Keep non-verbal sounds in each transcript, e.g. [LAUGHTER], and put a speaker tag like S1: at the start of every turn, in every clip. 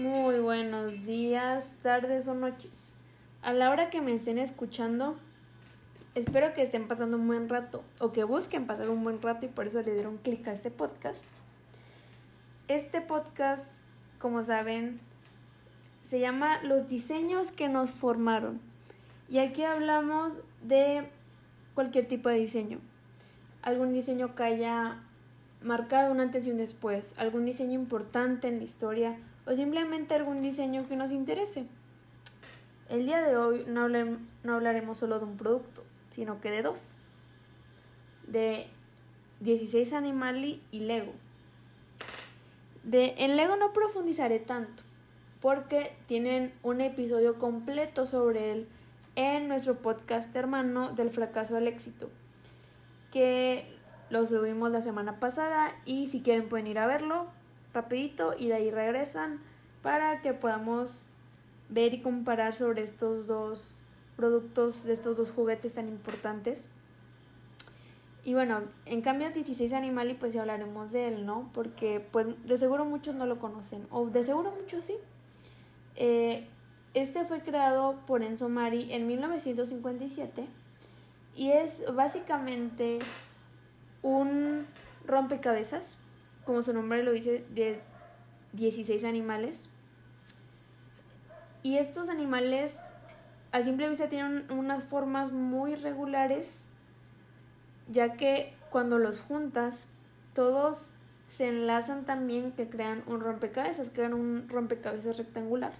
S1: Muy buenos días, tardes o noches. A la hora que me estén escuchando, espero que estén pasando un buen rato o que busquen pasar un buen rato y por eso le dieron clic a este podcast. Este podcast, como saben, se llama Los diseños que nos formaron. Y aquí hablamos de cualquier tipo de diseño. Algún diseño que haya marcado un antes y un después, algún diseño importante en la historia o simplemente algún diseño que nos interese. El día de hoy no, no hablaremos solo de un producto, sino que de dos. De 16 Animali y Lego. De, en Lego no profundizaré tanto, porque tienen un episodio completo sobre él en nuestro podcast hermano del fracaso al éxito, que lo subimos la semana pasada y si quieren pueden ir a verlo rapidito y de ahí regresan para que podamos ver y comparar sobre estos dos productos de estos dos juguetes tan importantes. Y bueno, en cambio 16 Animali pues ya hablaremos de él, ¿no? Porque pues de seguro muchos no lo conocen, o de seguro muchos sí. Eh, este fue creado por Enzo Mari en 1957 y es básicamente un rompecabezas, como su nombre lo dice, de 16 animales. Y estos animales a simple vista tienen unas formas muy regulares, ya que cuando los juntas, todos se enlazan también que crean un rompecabezas, crean un rompecabezas rectangular.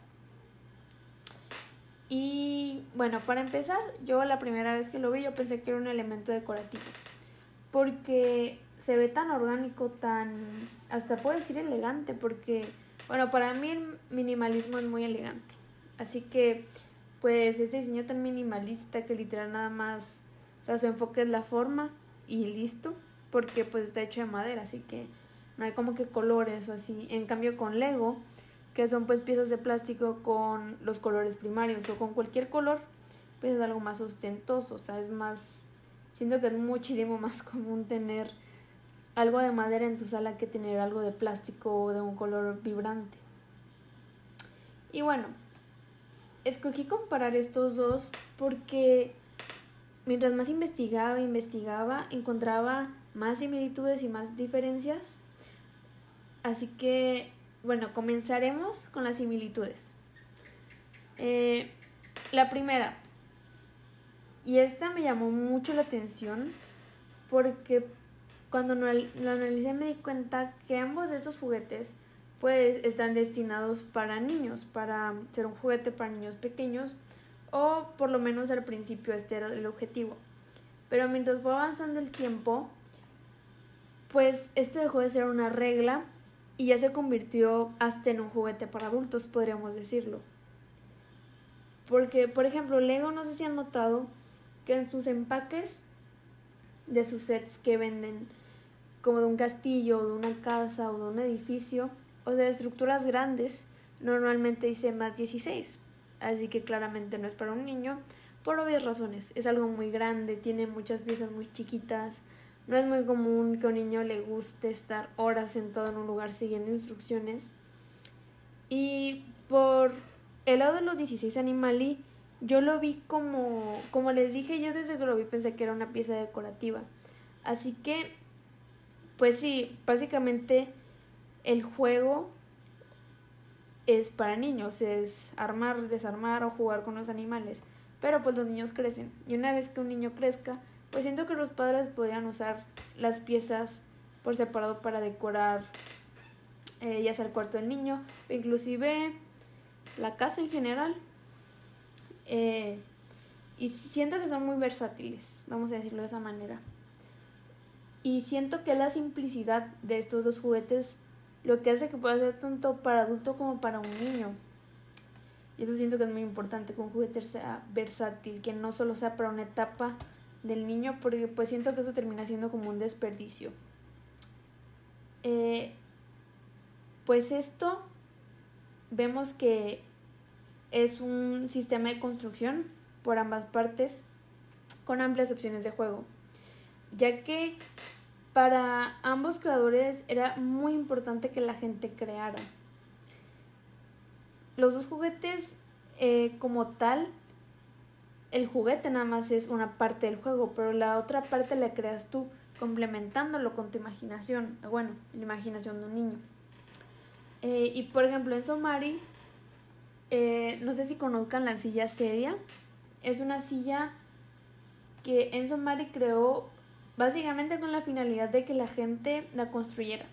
S1: Y bueno, para empezar, yo la primera vez que lo vi yo pensé que era un elemento decorativo porque se ve tan orgánico, tan, hasta puedo decir elegante, porque, bueno, para mí el minimalismo es muy elegante. Así que, pues, este diseño tan minimalista que literal nada más, o sea, su enfoque es la forma y listo, porque pues está hecho de madera, así que no hay como que colores o así. En cambio con Lego, que son pues piezas de plástico con los colores primarios o con cualquier color, pues es algo más ostentoso, o sea, es más Siento que es muchísimo más [LAUGHS] común tener algo de madera en tu sala que tener algo de plástico o de un color vibrante. Y bueno, escogí comparar estos dos porque mientras más investigaba, investigaba, encontraba más similitudes y más diferencias. Así que, bueno, comenzaremos con las similitudes. Eh, la primera, y esta me llamó mucho la atención porque cuando lo analicé me di cuenta que ambos de estos juguetes pues están destinados para niños, para ser un juguete para niños pequeños o por lo menos al principio este era el objetivo. Pero mientras fue avanzando el tiempo, pues esto dejó de ser una regla y ya se convirtió hasta en un juguete para adultos, podríamos decirlo. Porque, por ejemplo, Lego, no sé si han notado, que en sus empaques de sus sets que venden como de un castillo, de una casa o de un edificio o de estructuras grandes, normalmente dice más 16. Así que claramente no es para un niño por obvias razones. Es algo muy grande, tiene muchas piezas muy chiquitas. No es muy común que a un niño le guste estar horas sentado en un lugar siguiendo instrucciones. Y por el lado de los 16 animali, yo lo vi como, como les dije, yo desde que lo vi pensé que era una pieza decorativa. Así que, pues sí, básicamente el juego es para niños, es armar, desarmar o jugar con los animales. Pero pues los niños crecen. Y una vez que un niño crezca, pues siento que los padres podrían usar las piezas por separado para decorar eh, ya sea el cuarto del niño, inclusive la casa en general. Eh, y siento que son muy versátiles, vamos a decirlo de esa manera. Y siento que la simplicidad de estos dos juguetes lo que hace que pueda ser tanto para adulto como para un niño. Y eso siento que es muy importante que un juguete sea versátil, que no solo sea para una etapa del niño, porque pues siento que eso termina siendo como un desperdicio. Eh, pues esto vemos que es un sistema de construcción por ambas partes con amplias opciones de juego, ya que para ambos creadores era muy importante que la gente creara. los dos juguetes eh, como tal, el juguete nada más es una parte del juego, pero la otra parte la creas tú, complementándolo con tu imaginación, bueno, la imaginación de un niño. Eh, y por ejemplo, en Somari, eh, no sé si conozcan la silla Sedia, es una silla que Enzo Mari creó básicamente con la finalidad de que la gente la construyera,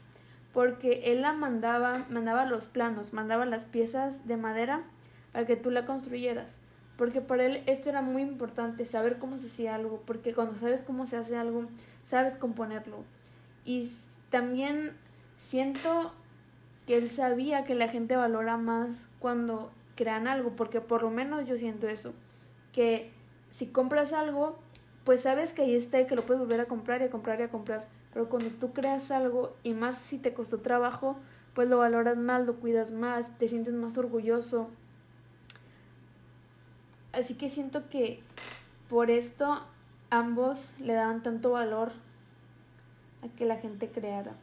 S1: porque él la mandaba, mandaba los planos, mandaba las piezas de madera para que tú la construyeras, porque para él esto era muy importante, saber cómo se hacía algo, porque cuando sabes cómo se hace algo, sabes componerlo. Y también siento que él sabía que la gente valora más cuando crean algo, porque por lo menos yo siento eso, que si compras algo, pues sabes que ahí está y que lo puedes volver a comprar y a comprar y a comprar. Pero cuando tú creas algo y más si te costó trabajo, pues lo valoras más, lo cuidas más, te sientes más orgulloso. Así que siento que por esto ambos le daban tanto valor a que la gente creara.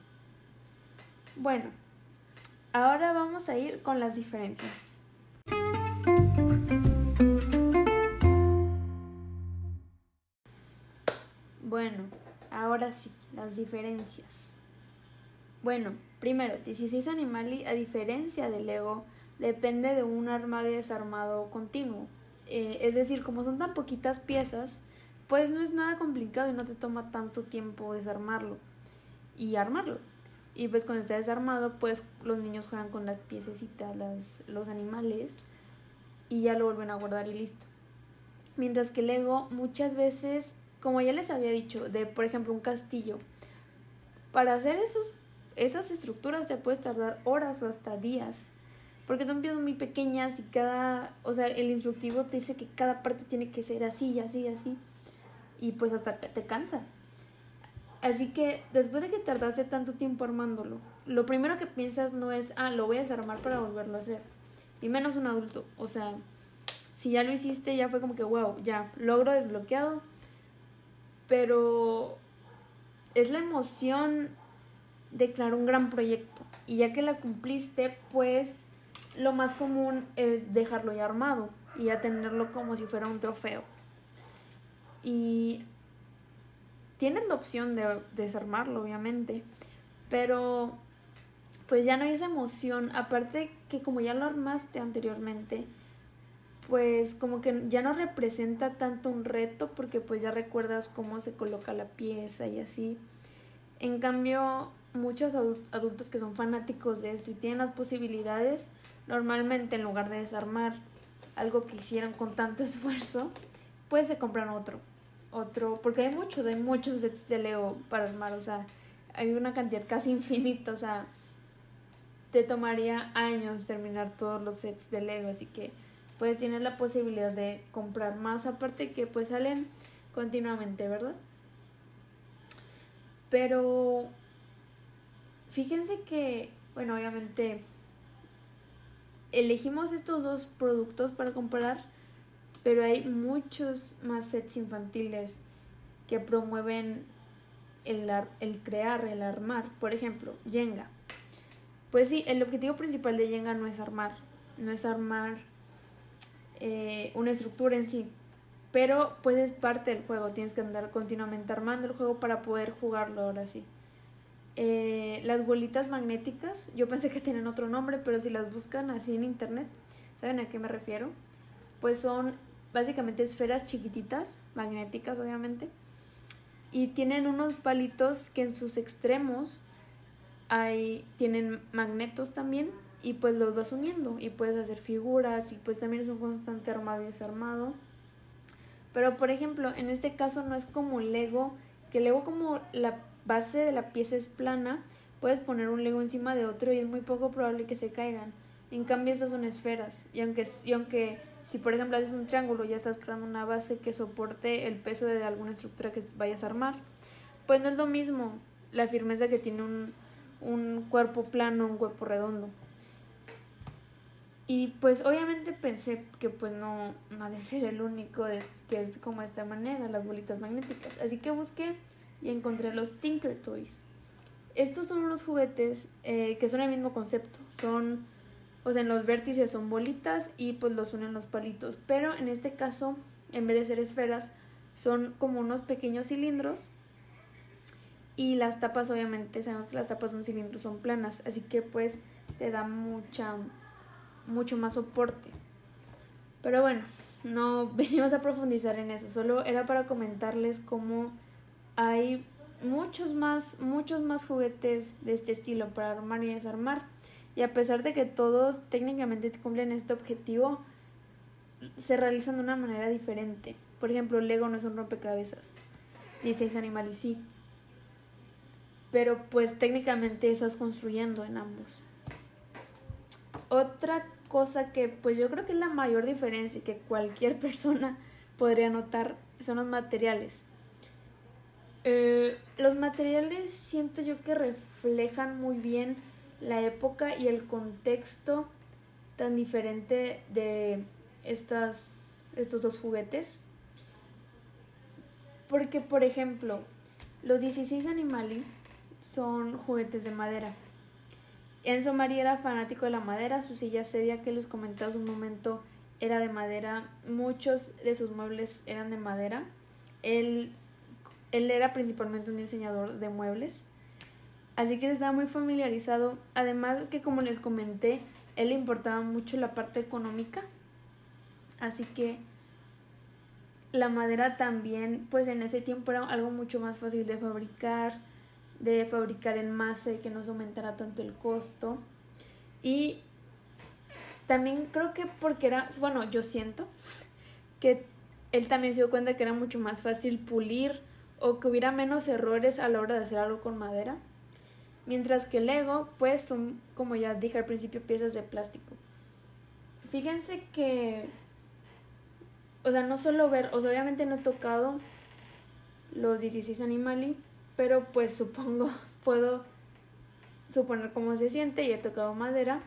S1: Bueno, ahora vamos a ir con las diferencias. Bueno, ahora sí, las diferencias. Bueno, primero, 16 Animali, a diferencia del Lego, depende de un armado y desarmado continuo. Eh, es decir, como son tan poquitas piezas, pues no es nada complicado y no te toma tanto tiempo desarmarlo y armarlo. Y pues cuando está desarmado, pues los niños juegan con las piececitas, las, los animales, y ya lo vuelven a guardar y listo. Mientras que el Lego muchas veces como ya les había dicho, de por ejemplo un castillo, para hacer esos, esas estructuras te puedes tardar horas o hasta días, porque son piezas muy pequeñas y cada, o sea, el instructivo te dice que cada parte tiene que ser así, así, así, y pues hasta te cansa. Así que después de que tardaste tanto tiempo armándolo, lo primero que piensas no es, ah, lo voy a desarmar para volverlo a hacer. Y menos un adulto. O sea, si ya lo hiciste, ya fue como que, wow, ya, logro desbloqueado, pero es la emoción de crear un gran proyecto. Y ya que la cumpliste, pues lo más común es dejarlo ya armado y ya tenerlo como si fuera un trofeo. Y tienes la opción de desarmarlo, obviamente, pero pues ya no hay esa emoción. Aparte que como ya lo armaste anteriormente, pues como que ya no representa tanto un reto porque pues ya recuerdas cómo se coloca la pieza y así. En cambio, muchos adultos que son fanáticos de esto y tienen las posibilidades, normalmente en lugar de desarmar algo que hicieron con tanto [LAUGHS] esfuerzo, pues se compran otro. Otro, porque hay muchos, hay muchos sets de Lego para armar, o sea, hay una cantidad casi [LAUGHS] infinita, o sea, te tomaría años terminar todos los sets de Lego, así que pues tienes la posibilidad de comprar más aparte que pues salen continuamente, ¿verdad? Pero fíjense que, bueno, obviamente elegimos estos dos productos para comprar, pero hay muchos más sets infantiles que promueven el, el crear, el armar. Por ejemplo, Jenga. Pues sí, el objetivo principal de Jenga no es armar, no es armar eh, una estructura en sí. Pero pues es parte del juego, tienes que andar continuamente armando el juego para poder jugarlo ahora sí. Eh, las bolitas magnéticas, yo pensé que tienen otro nombre, pero si las buscan así en internet, ¿saben a qué me refiero? Pues son básicamente esferas chiquititas, magnéticas obviamente, y tienen unos palitos que en sus extremos hay, tienen magnetos también y pues los vas uniendo y puedes hacer figuras y pues también es un constante armado y desarmado. Pero por ejemplo, en este caso no es como Lego, que Lego como la base de la pieza es plana, puedes poner un Lego encima de otro y es muy poco probable que se caigan. En cambio estas son esferas y aunque, y aunque si por ejemplo haces un triángulo ya estás creando una base que soporte el peso de alguna estructura que vayas a armar, pues no es lo mismo la firmeza que tiene un, un cuerpo plano, un cuerpo redondo. Y pues obviamente pensé que pues no, no ha de ser el único que es como de esta manera, las bolitas magnéticas. Así que busqué y encontré los Tinker Toys. Estos son unos juguetes eh, que son el mismo concepto. Son O sea, en los vértices son bolitas y pues los unen los palitos. Pero en este caso, en vez de ser esferas, son como unos pequeños cilindros. Y las tapas, obviamente, sabemos que las tapas de un cilindro son planas. Así que pues te da mucha, mucho más soporte. Pero bueno, no [LAUGHS] venimos a profundizar en eso. Solo era para comentarles cómo hay muchos más, muchos más juguetes de este estilo para armar y desarmar. Y a pesar de que todos técnicamente cumplen este objetivo, se realizan de una manera diferente. Por ejemplo, Lego no es un rompecabezas. 16 Animales sí. Pero pues técnicamente estás construyendo en ambos. Otra cosa que pues yo creo que es la mayor diferencia y que cualquier [LAUGHS] persona podría notar son los materiales. Eh, los materiales siento yo que reflejan muy bien la época y el contexto tan diferente de estas, estos dos juguetes. Porque, por ejemplo, los 16 Animali son juguetes de madera. Enzo María era fanático de la madera, su silla sedia que les comentaba hace un momento era de madera, muchos de sus muebles eran de madera. Él, él era principalmente un diseñador de muebles así que estaba muy familiarizado. Además que como les comenté, él le importaba mucho la parte económica, así que la madera también, pues en ese tiempo era algo mucho más fácil de fabricar, de fabricar en masa y que no se aumentara tanto el costo. Y también creo que porque era, bueno, yo siento que él también se dio cuenta que era mucho más fácil pulir o que hubiera menos errores a la hora de hacer algo con madera. Mientras que el Lego, pues son, como ya dije al principio, piezas de plástico. Fíjense que, o sea, no solo ver, o sea, obviamente no he tocado los 16 Animali, pero pues supongo, [LAUGHS] puedo suponer cómo se siente y he tocado madera.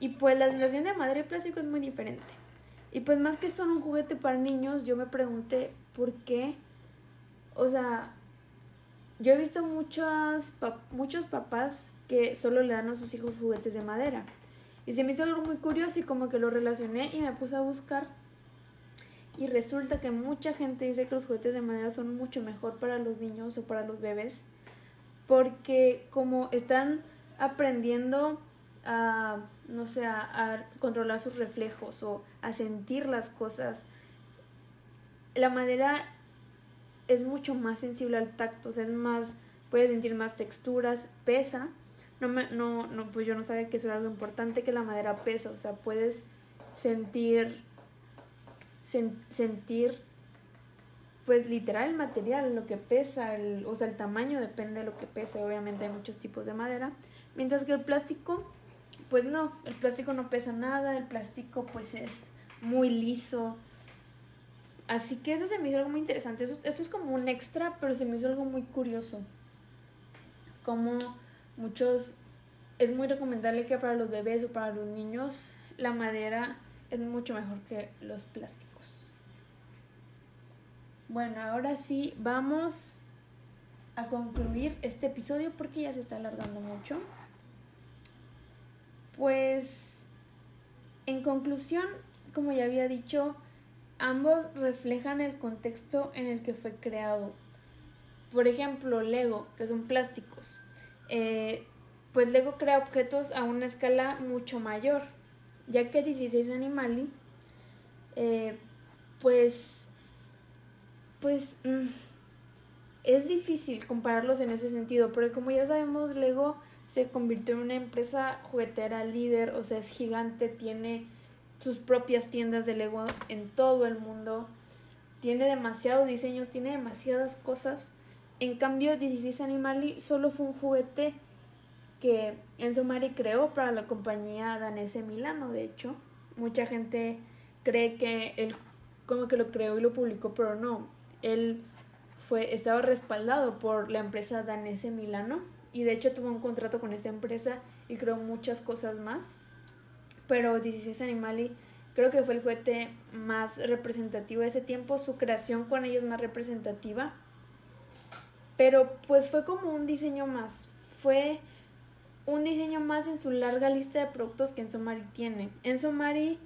S1: Y pues la sensación de madera y plástico es muy diferente. Y pues más que son un juguete para niños, yo me pregunté por qué, o sea, yo he visto muchos, muchos papás que solo le dan a sus hijos juguetes de madera. Y se me hizo algo muy curioso y como que lo relacioné y me puse a buscar. Y resulta que mucha gente dice que los juguetes de madera son mucho mejor para los niños o para los bebés. Porque como están aprendiendo a, no sé, a controlar sus reflejos o a sentir las cosas, la madera es mucho más sensible al tacto, o es más, puede sentir más texturas, pesa. No, me, no, no, pues yo no sabía que eso era algo importante, que la madera pesa, o sea, puedes sentir, sentir, pues literal el material, lo que pesa, el, o sea, el tamaño depende de lo que pesa, obviamente hay muchos tipos de madera, mientras que el plástico, pues no, el plástico no pesa nada, el plástico pues es muy liso, Así que eso se me hizo algo muy interesante. esto es como un extra, pero se me hizo algo muy curioso. Como muchos... Es muy recomendable que para los bebés o para los niños la madera es mucho mejor que los plásticos. Bueno, ahora sí vamos a concluir este episodio porque ya se está alargando mucho. Pues, en conclusión, como ya había dicho, ambos reflejan el contexto en el que fue creado. Por ejemplo, Lego, que son plásticos. Eh, pues Lego crea objetos a una escala mucho mayor, ya que 16 Animali, eh, pues, pues mm, es difícil compararlos en ese sentido, porque como ya sabemos, Lego se convirtió en una empresa juguetera líder, o sea, es gigante, tiene sus propias tiendas de Lego en todo el mundo. Tiene demasiados diseños, tiene demasiadas cosas. En cambio, 16 Animali solo fue un juguete que Enzo Mari creó para la compañía danesa Milano, de hecho. Mucha gente cree que él como que lo creó y lo publicó, pero no. Él fue, estaba respaldado por la empresa danesa Milano y de hecho tuvo un contrato con esta empresa y creó muchas cosas más pero 16 Animali creo que fue el juguete más representativo de ese tiempo, su creación con ellos más representativa. Pero pues fue como un diseño más, fue un diseño más en su larga lista de productos que Enzo Mari tiene. Enzo Mari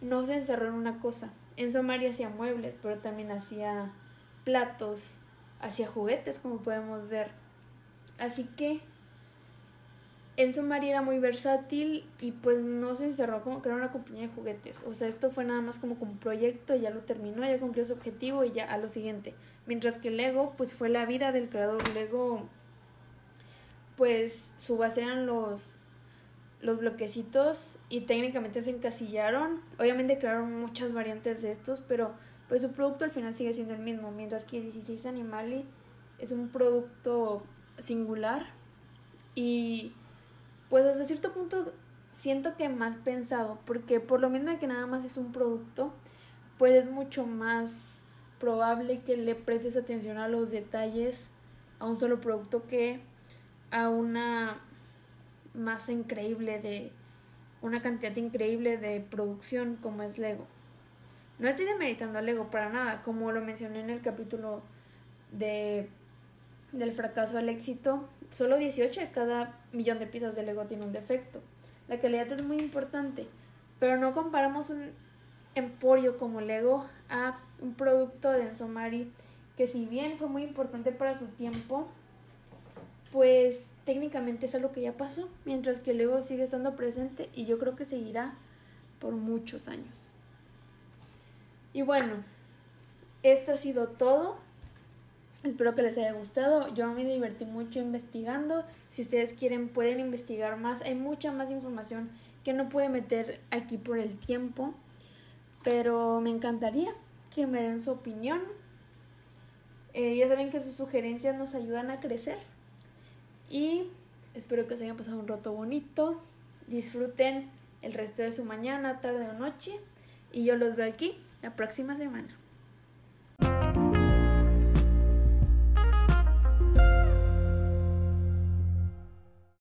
S1: no se encerró en una cosa. Enzo Mari hacía muebles, pero también hacía platos, hacía juguetes, como podemos ver. Así que Enzo Mari era muy versátil y pues no se encerró como era una compañía de juguetes. O sea, esto fue nada más como, como un proyecto, ya lo terminó, ya cumplió su objetivo y ya a lo siguiente. Mientras que Lego pues fue la vida del creador. Lego pues su base eran los, los bloquecitos y técnicamente se encasillaron. Obviamente crearon muchas variantes de estos, pero pues su producto al final sigue siendo el mismo, mientras que 16 Animali es un producto singular y pues hasta cierto punto siento que más pensado, porque por lo mismo que nada más es un producto, pues es mucho más probable que le prestes atención a los detalles a un solo producto que a una masa increíble de una cantidad increíble de producción como es Lego. No estoy demeritando a Lego para nada, como lo mencioné en el capítulo de del fracaso al éxito, solo 18 de cada millón de piezas de Lego tiene un defecto. La calidad es muy importante, pero no comparamos un emporio como Lego a un producto de Ensomari que si bien fue muy importante para su tiempo, pues técnicamente es algo que ya pasó, mientras que Lego sigue estando presente y yo creo que seguirá por muchos años. Y bueno, esto ha sido todo. Espero que les haya gustado. Yo me divertí mucho investigando. Si ustedes quieren pueden investigar más. Hay mucha más información que no pude meter aquí por el tiempo. Pero me encantaría que me den su opinión. Eh, ya saben que sus sugerencias nos ayudan a crecer. Y espero que se hayan pasado un rato bonito. Disfruten el resto de su mañana, tarde o noche. Y yo los veo aquí la próxima semana.